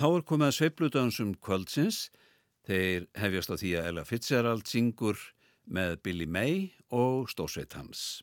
Þá er komið að sveipludansum kvöldsins. Þeir hefjast á því að Ella Fitzgerald syngur með Billy May og Stórsveit Hans.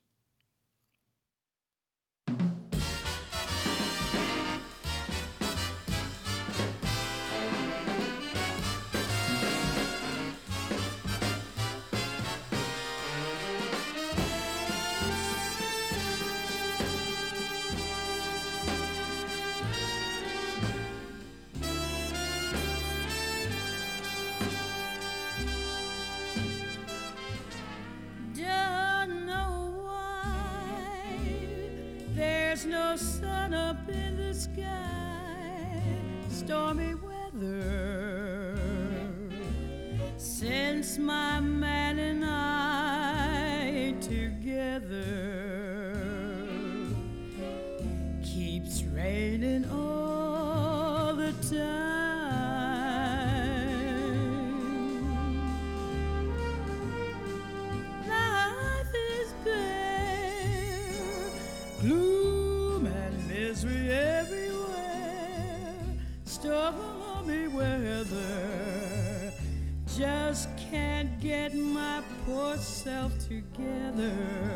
smile. yourself together.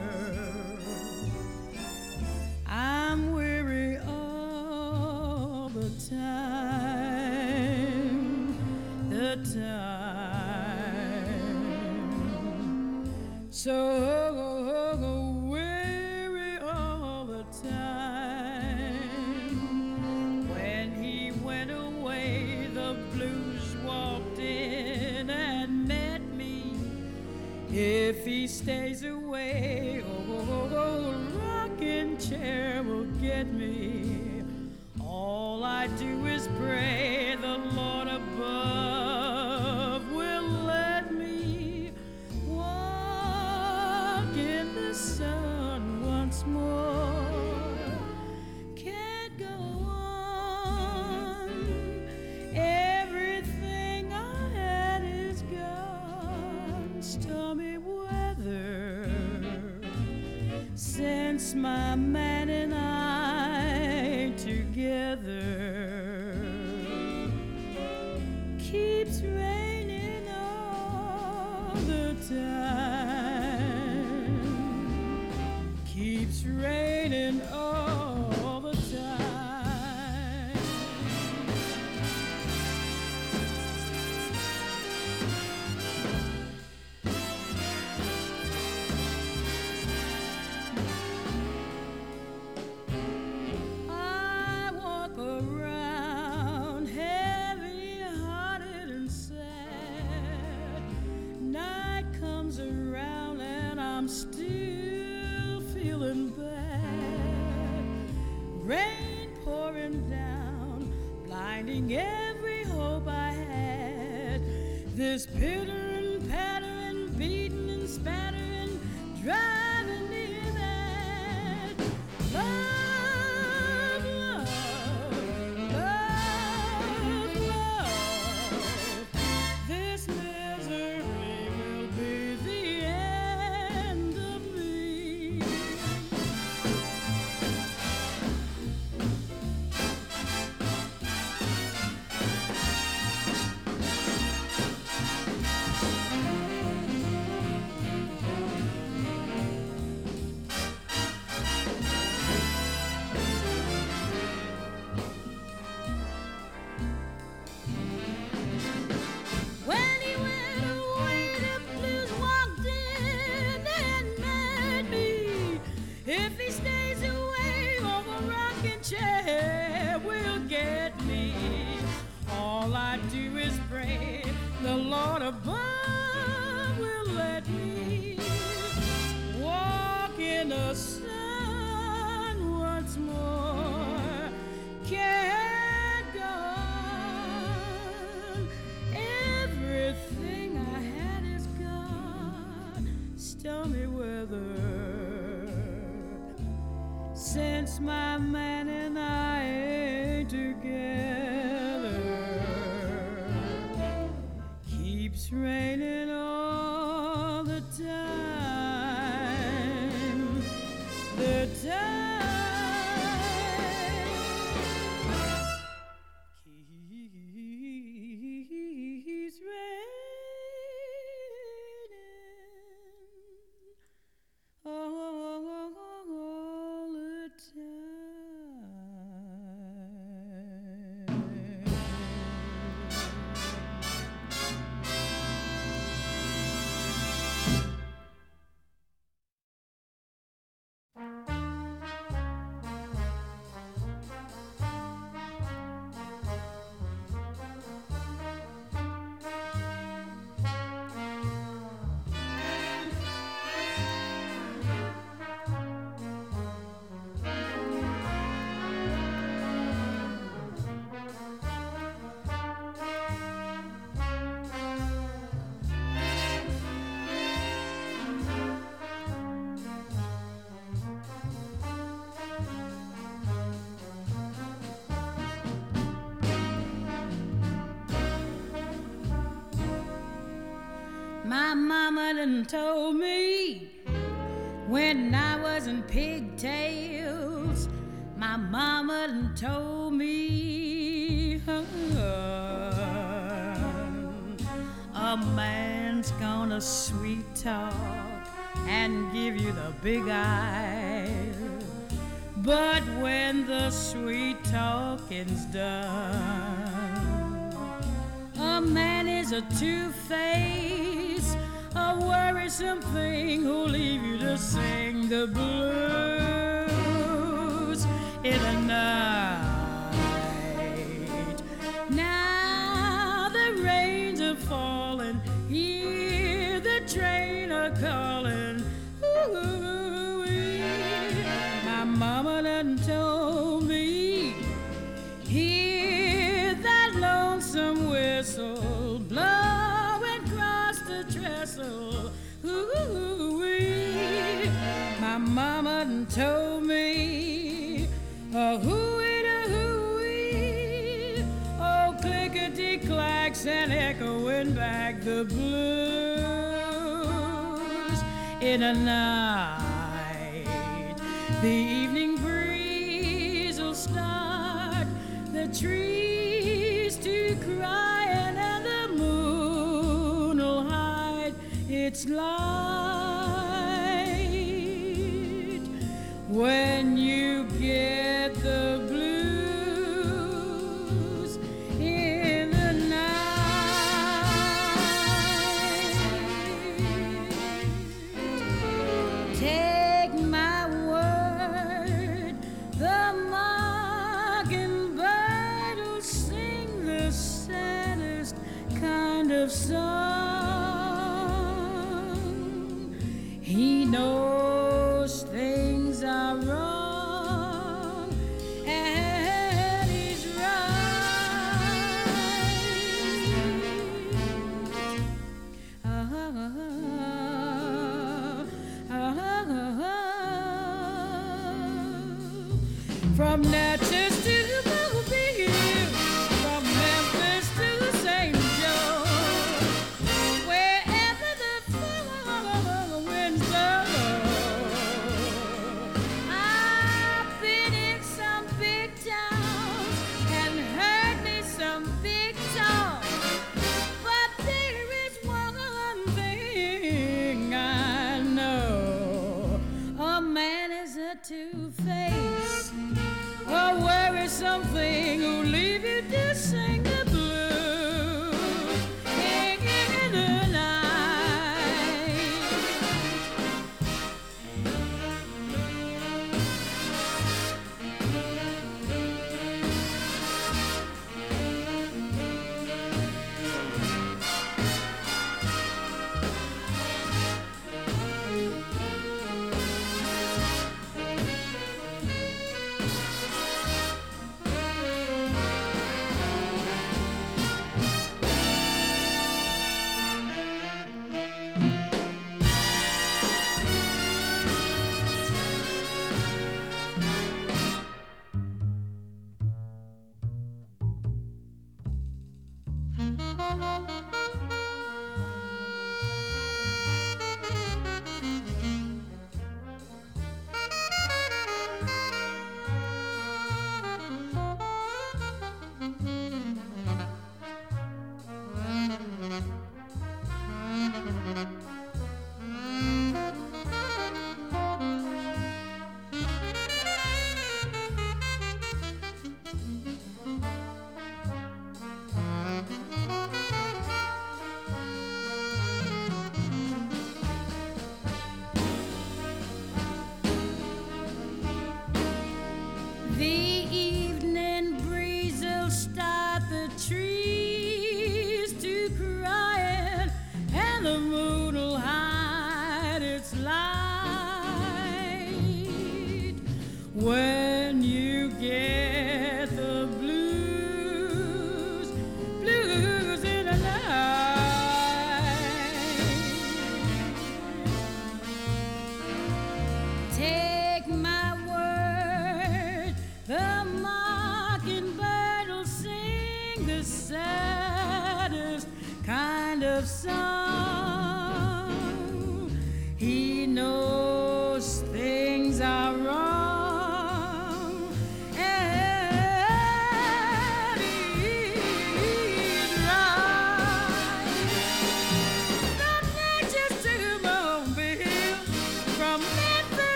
I'm still feeling bad. Rain pouring down, blinding every hope I had. This pill. When I was in pigtails. My mama told me a man's gonna sweet talk and give you the big eye. But when the sweet talking's done, a man is a two-face, a worrisome thing who'll leave you to sing the blues in the night. Mama told me, a hooey da hooey, oh clickety clacks and echoing back the blues in a night. The evening breeze will start the trees to crying, and the moon will hide its light. When you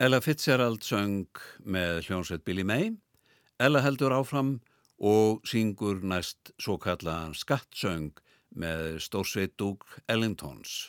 Ella Fitzgerald söng með hljónsveit Billy May, Ella heldur áfram og syngur næst svo kallaðan skattsöng með stórsveitúk Ellingtons.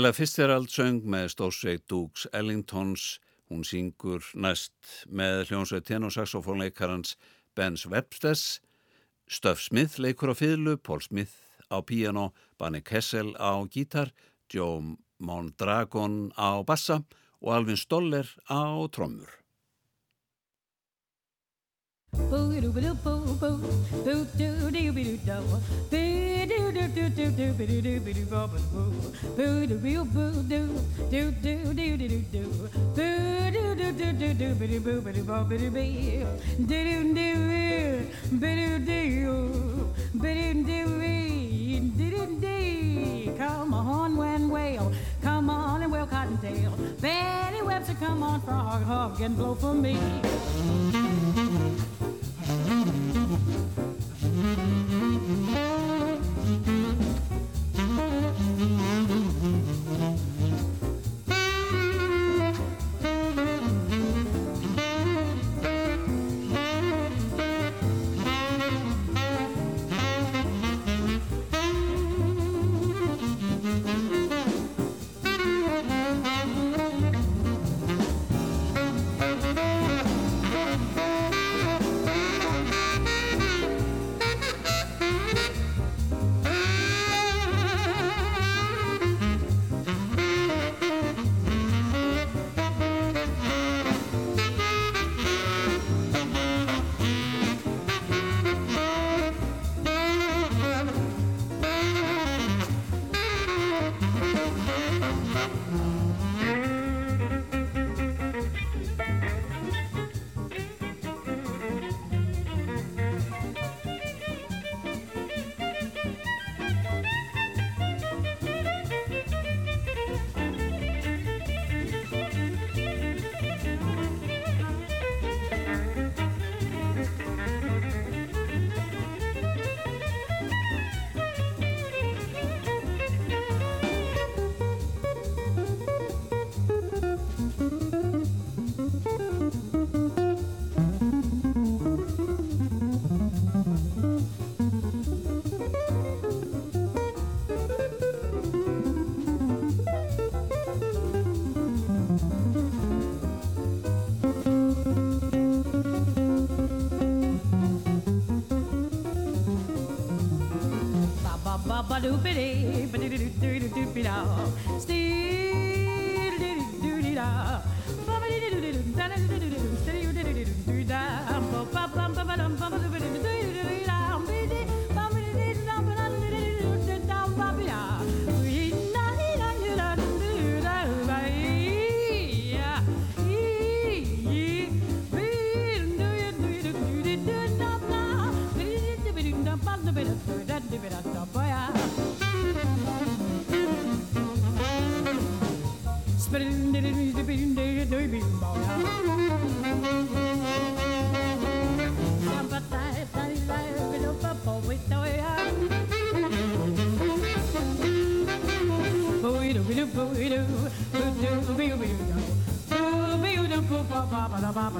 Ella Fitzgerald söng með stórsveit Dukes Ellingtons, hún syngur næst með hljónsveit tenorsaxofónleikarans Ben's Webstess, Stöf Smith leikur á fýðlu, Paul Smith á píano, Banni Kessel á gítar, Joe Mondragon á bassa og Alvin Stoller á trommur. Come on, when wail come on and Will Cottontail. Betty Webster, come on, Frog Hug and blow for me.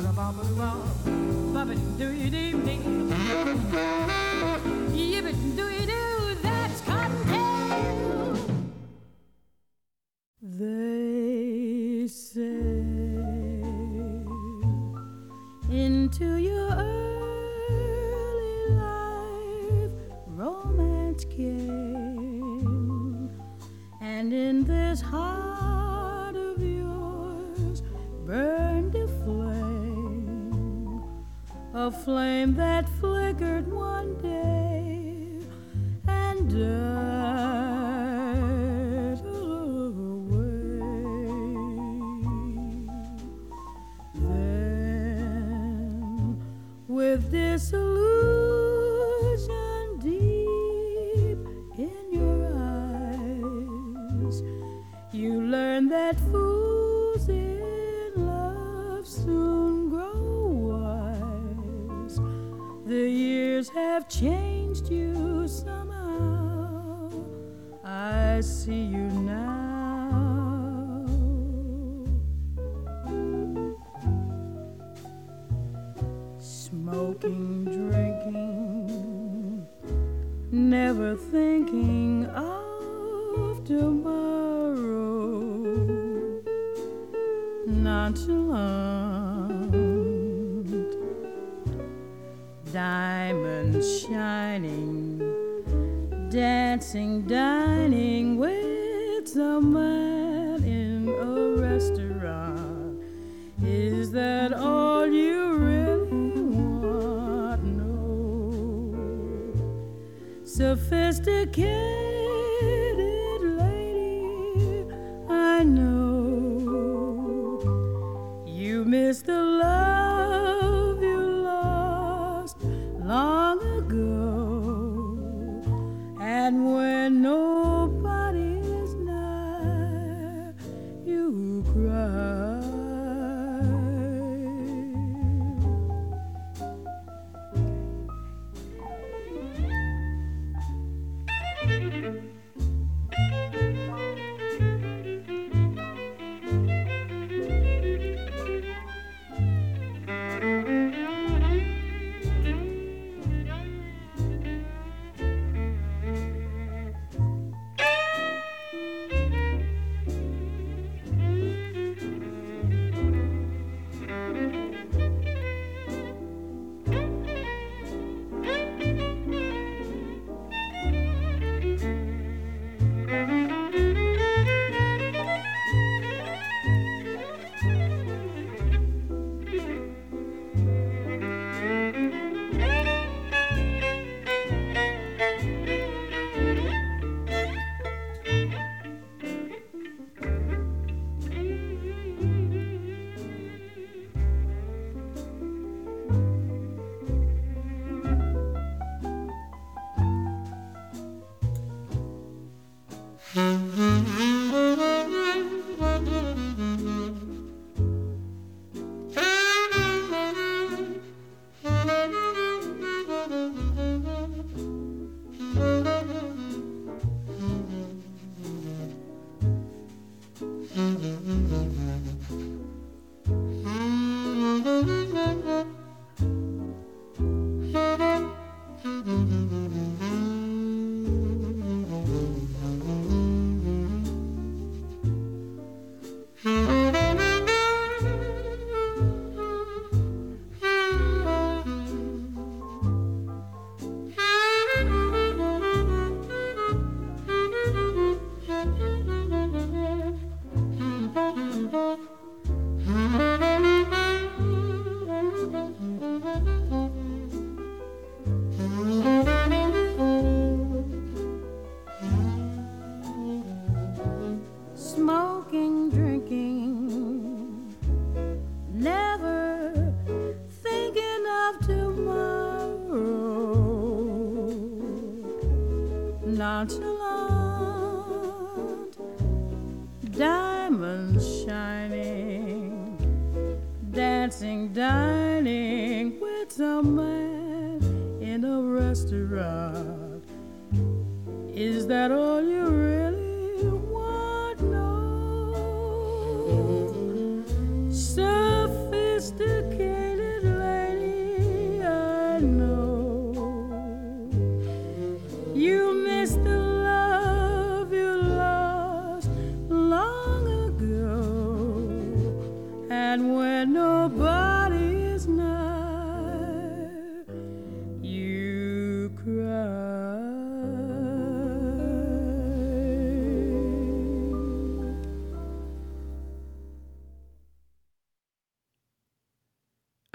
ba ba ba ba ba ba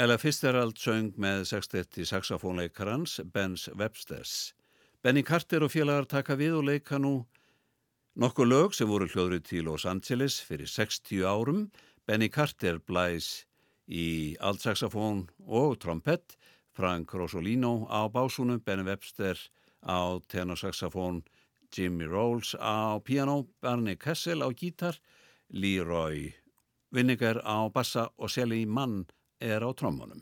Ella Fitzgerald söng með sextetti saxofónleikarans Benz Websters. Benny Carter og félagar taka við og leika nú nokkuð lög sem voru hljóðrið til Los Angeles fyrir 60 árum. Benny Carter blæs í altsaxofón og trompett, Frank Rosolino á básunum, Benny Webster á tenorsaxofón, Jimmy Rolls á piano, Barney Kessel á gítar, Leroy Vinniger á bassa og Sally Mann er á trommunum.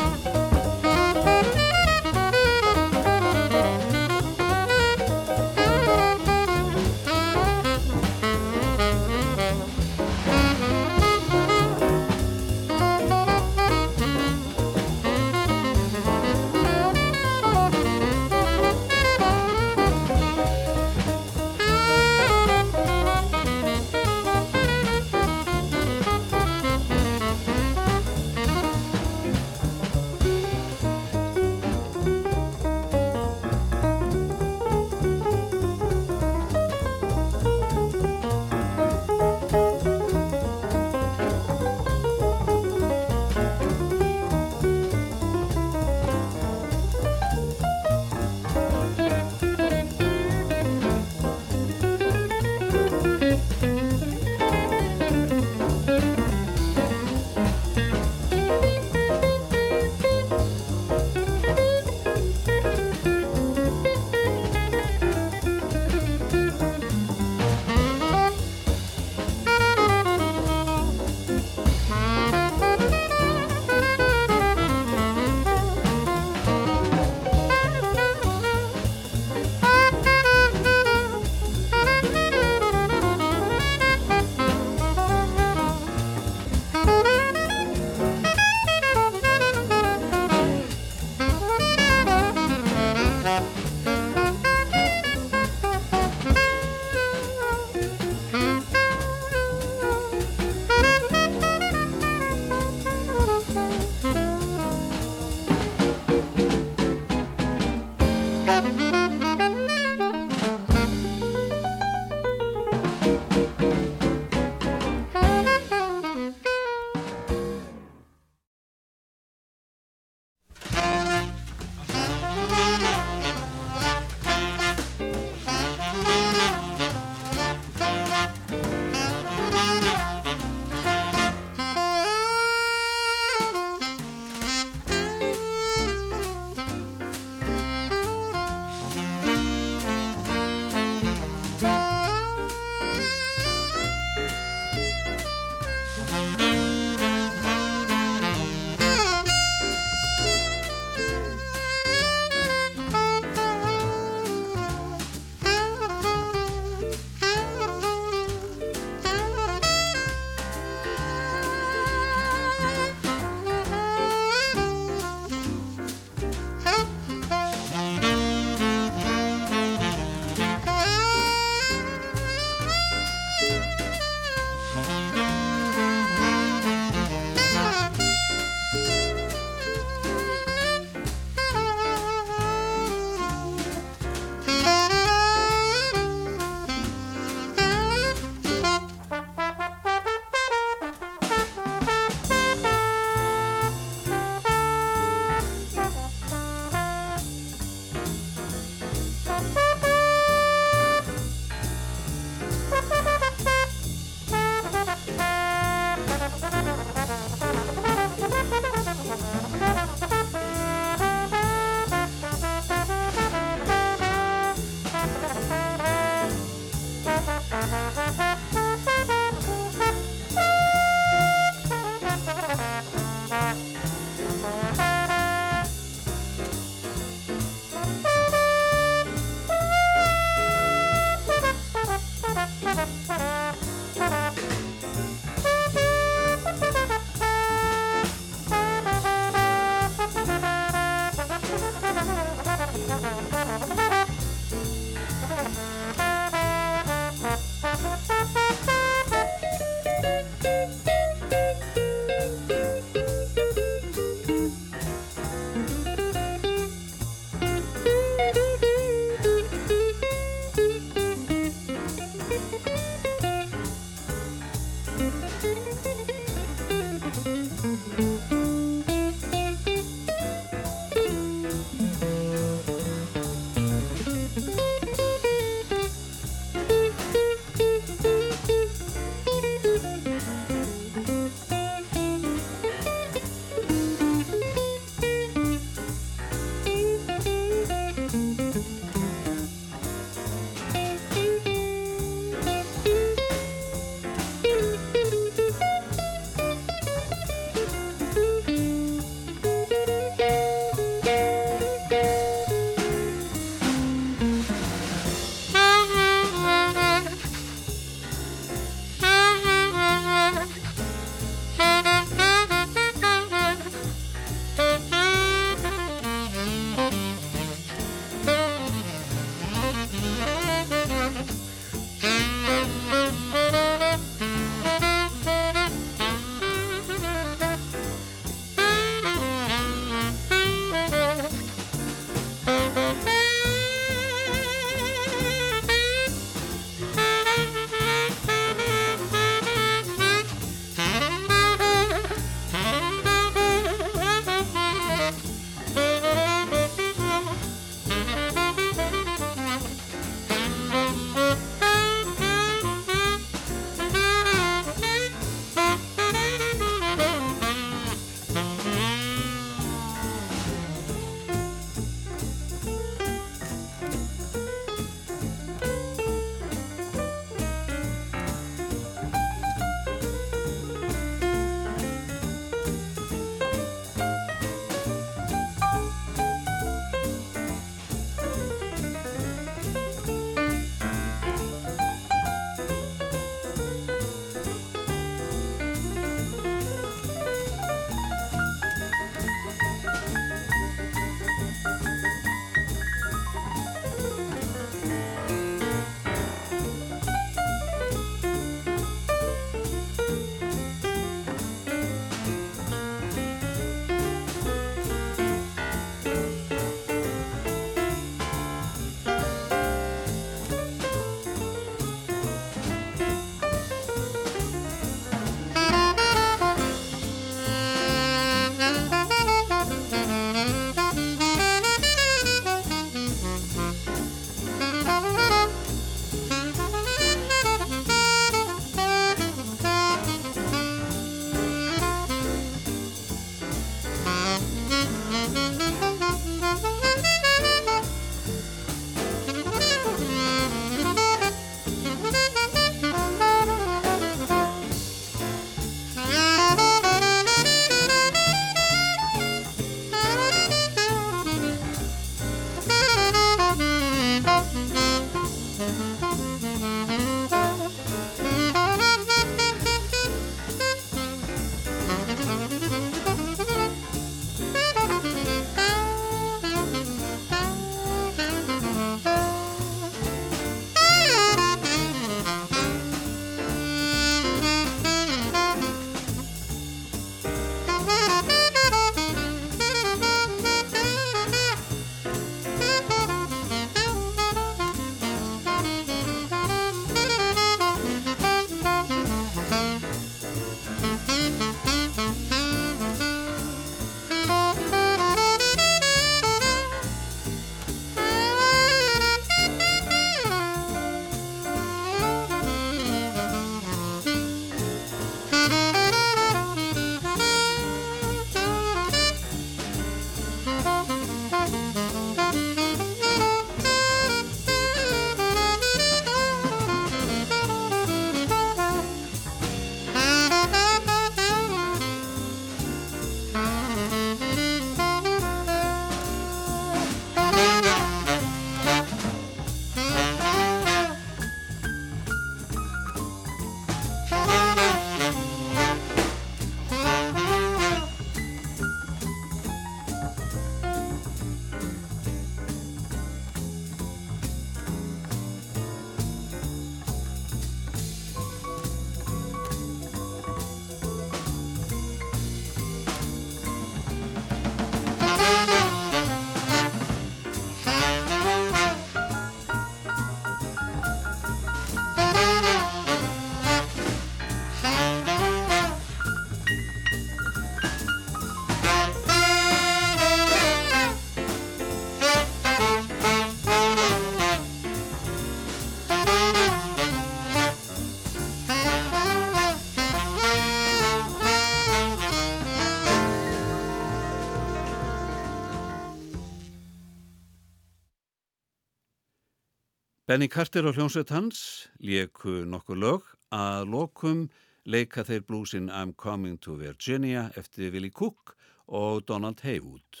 Benny Carter og hljómsveit hans leku nokkur lög að lokum leika þeir blúsin I'm Coming to Virginia eftir Willie Cook og Donald Haywood.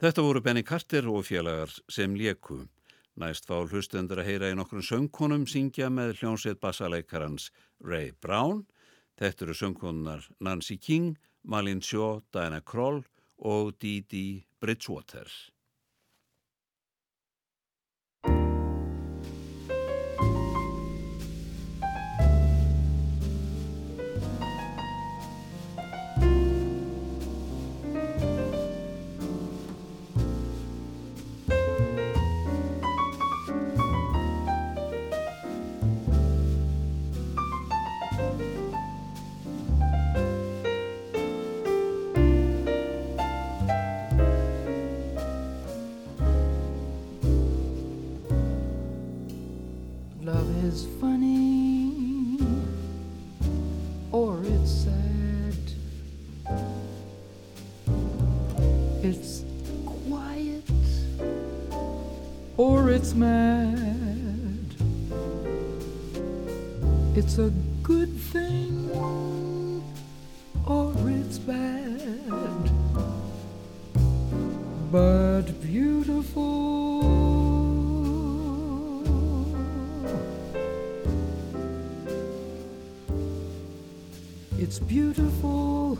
Þetta voru Benny Carter og félagar sem léku. Næst fá hlustendur að heyra í nokkrum söngkonum syngja með hljónsveit bassaleikarans Ray Brown. Þetta eru söngkonunar Nancy King, Malin Shaw, Diana Kroll og Didi Bridgewater. It's funny, or it's sad. It's quiet, or it's mad. It's a good thing or it's bad, but beautiful. It's beautiful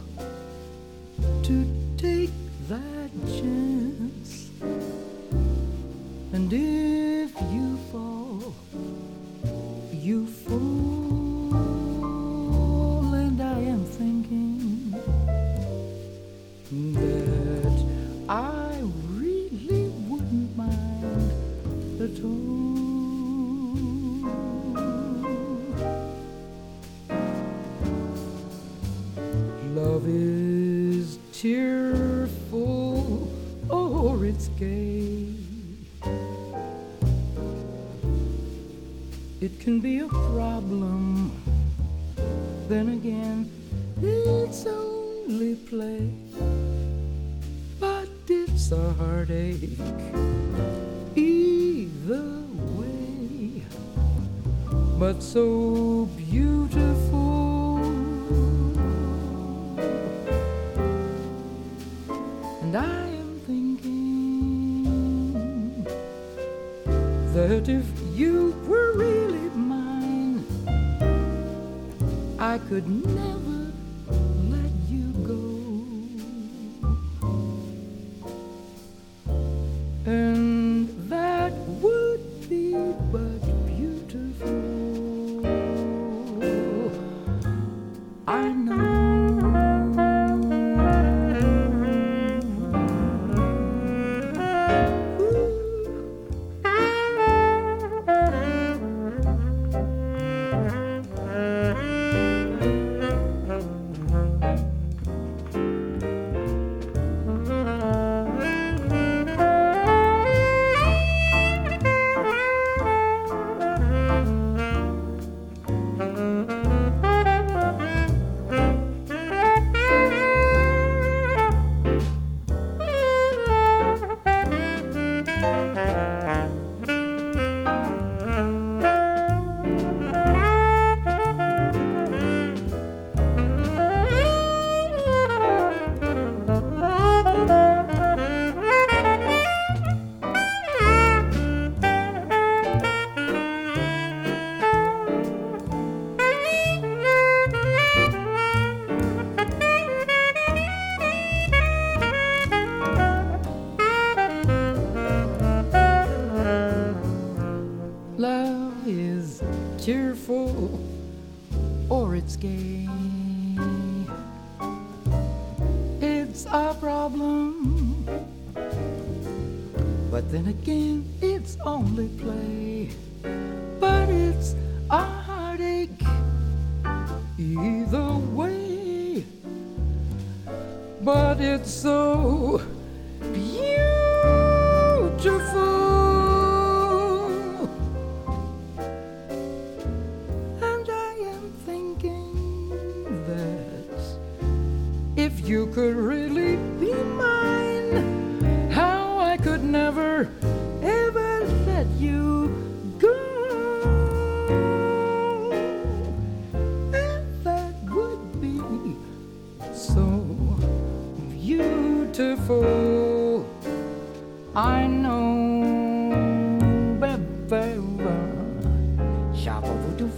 to take that chance. And if you fall, you fall. It can be a problem. Then again, it's only play. But it's a heartache either way. But so beautiful. And I am thinking that if I could never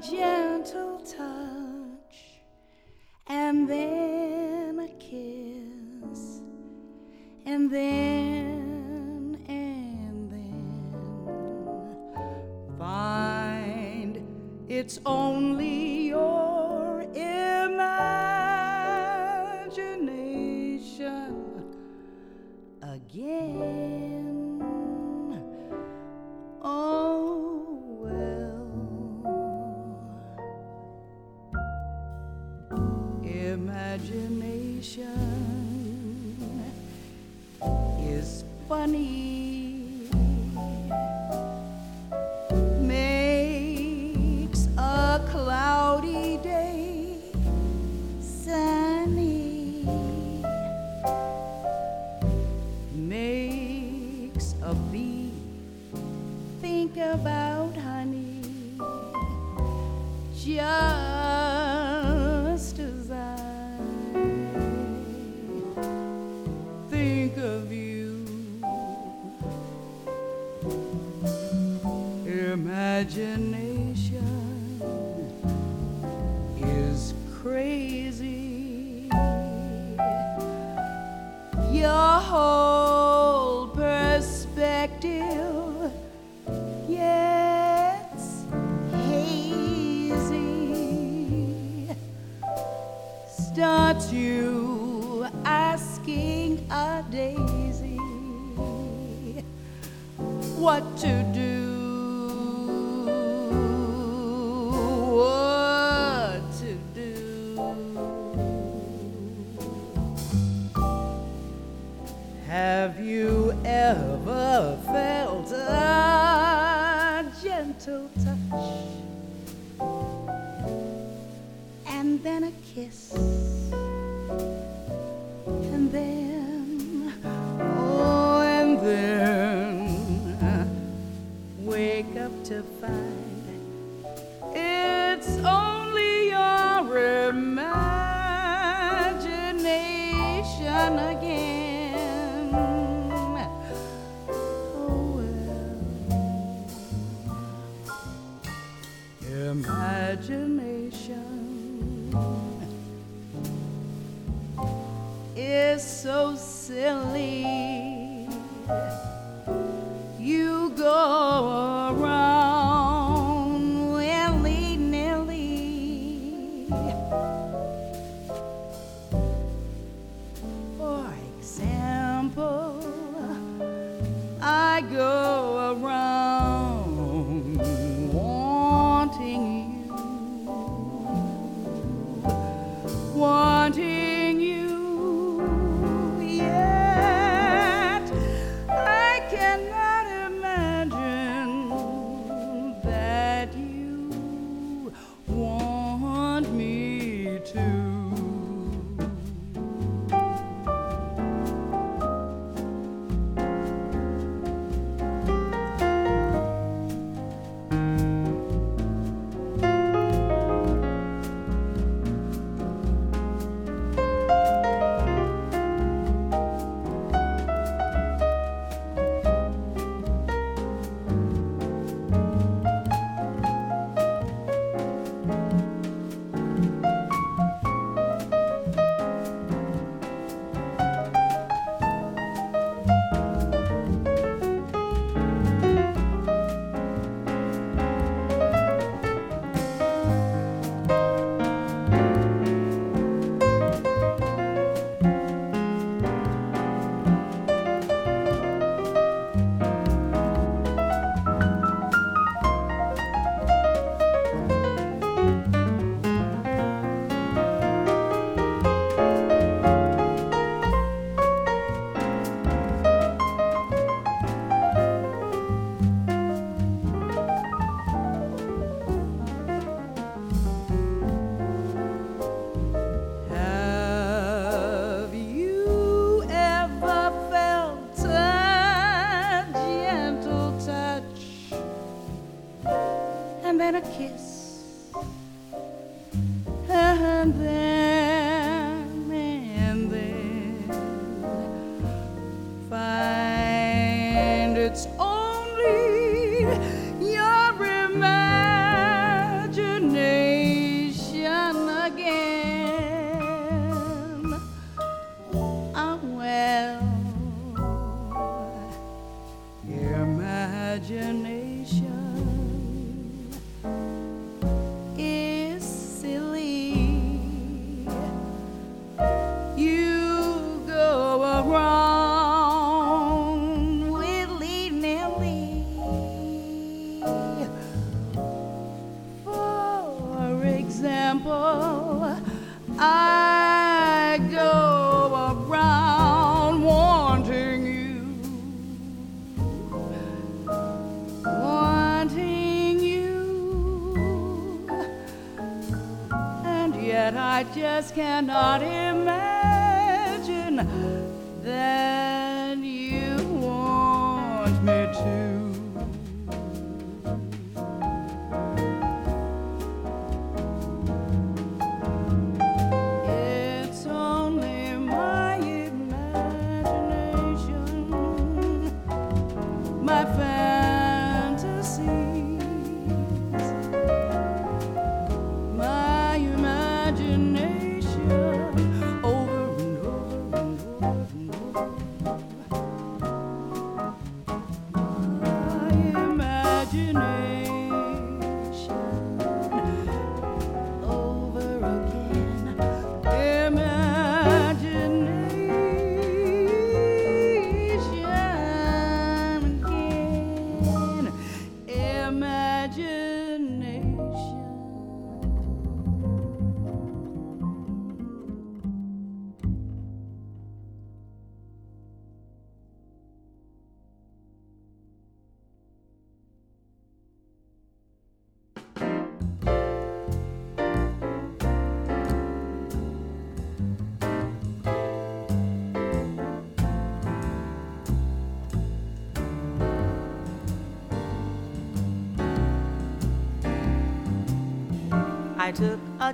gentle touch. Than then a kiss. And then, oh, and then, wake up to find.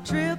True.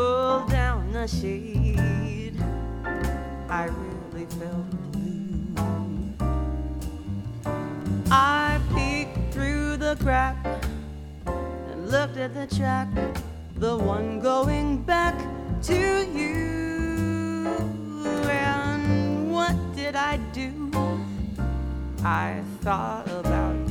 Pull down the shade, I really felt blue. I peeked through the crack and looked at the track, the one going back to you. And what did I do? I thought about you.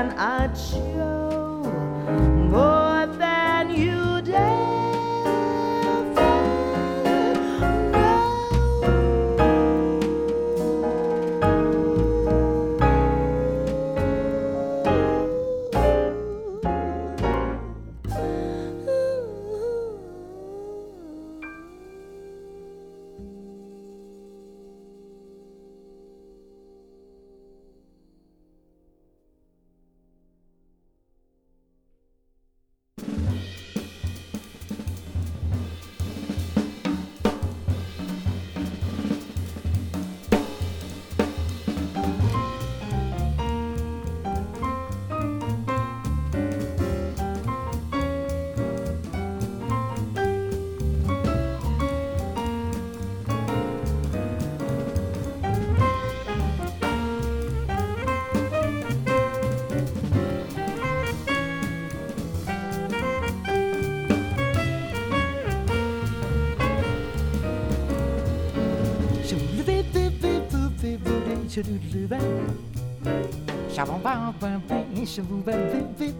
Than I'd show, Shabam bam bam bam, shabam bam bam,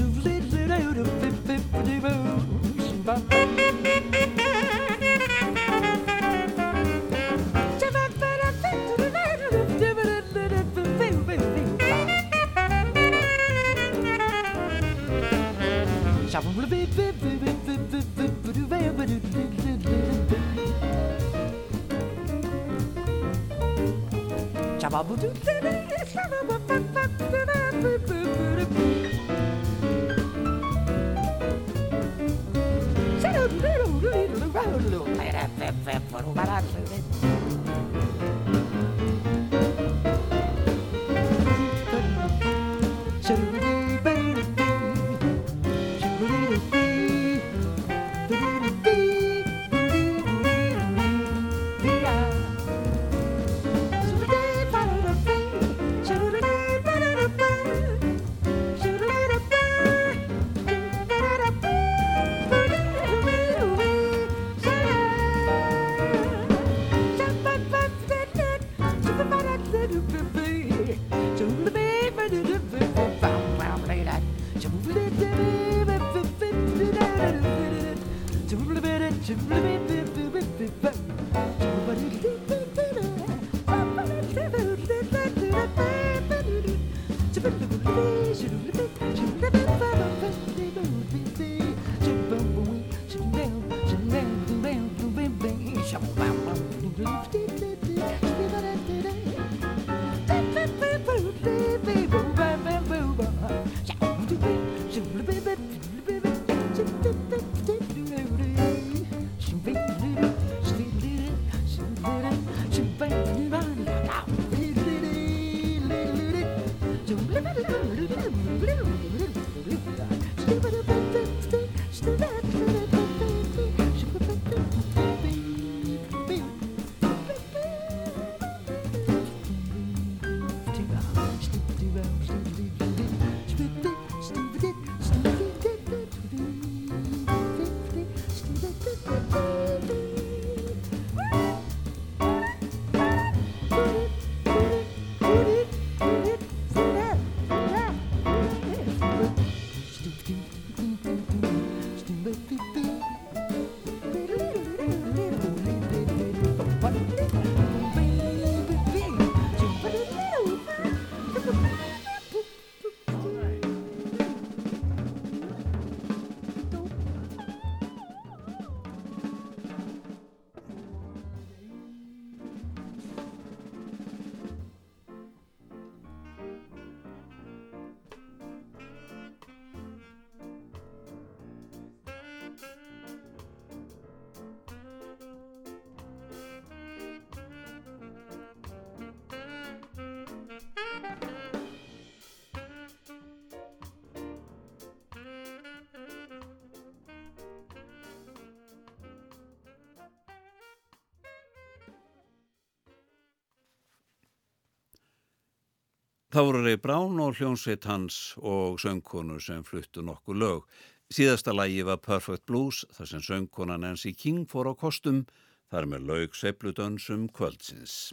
of living. Và không. Það voru Ray Brown og hljónsveit hans og söngkonu sem fluttu nokkuð lög. Síðasta lægi var Perfect Blues þar sem söngkona Nancy King fór á kostum þar með laug sepludönsum kvöldsins.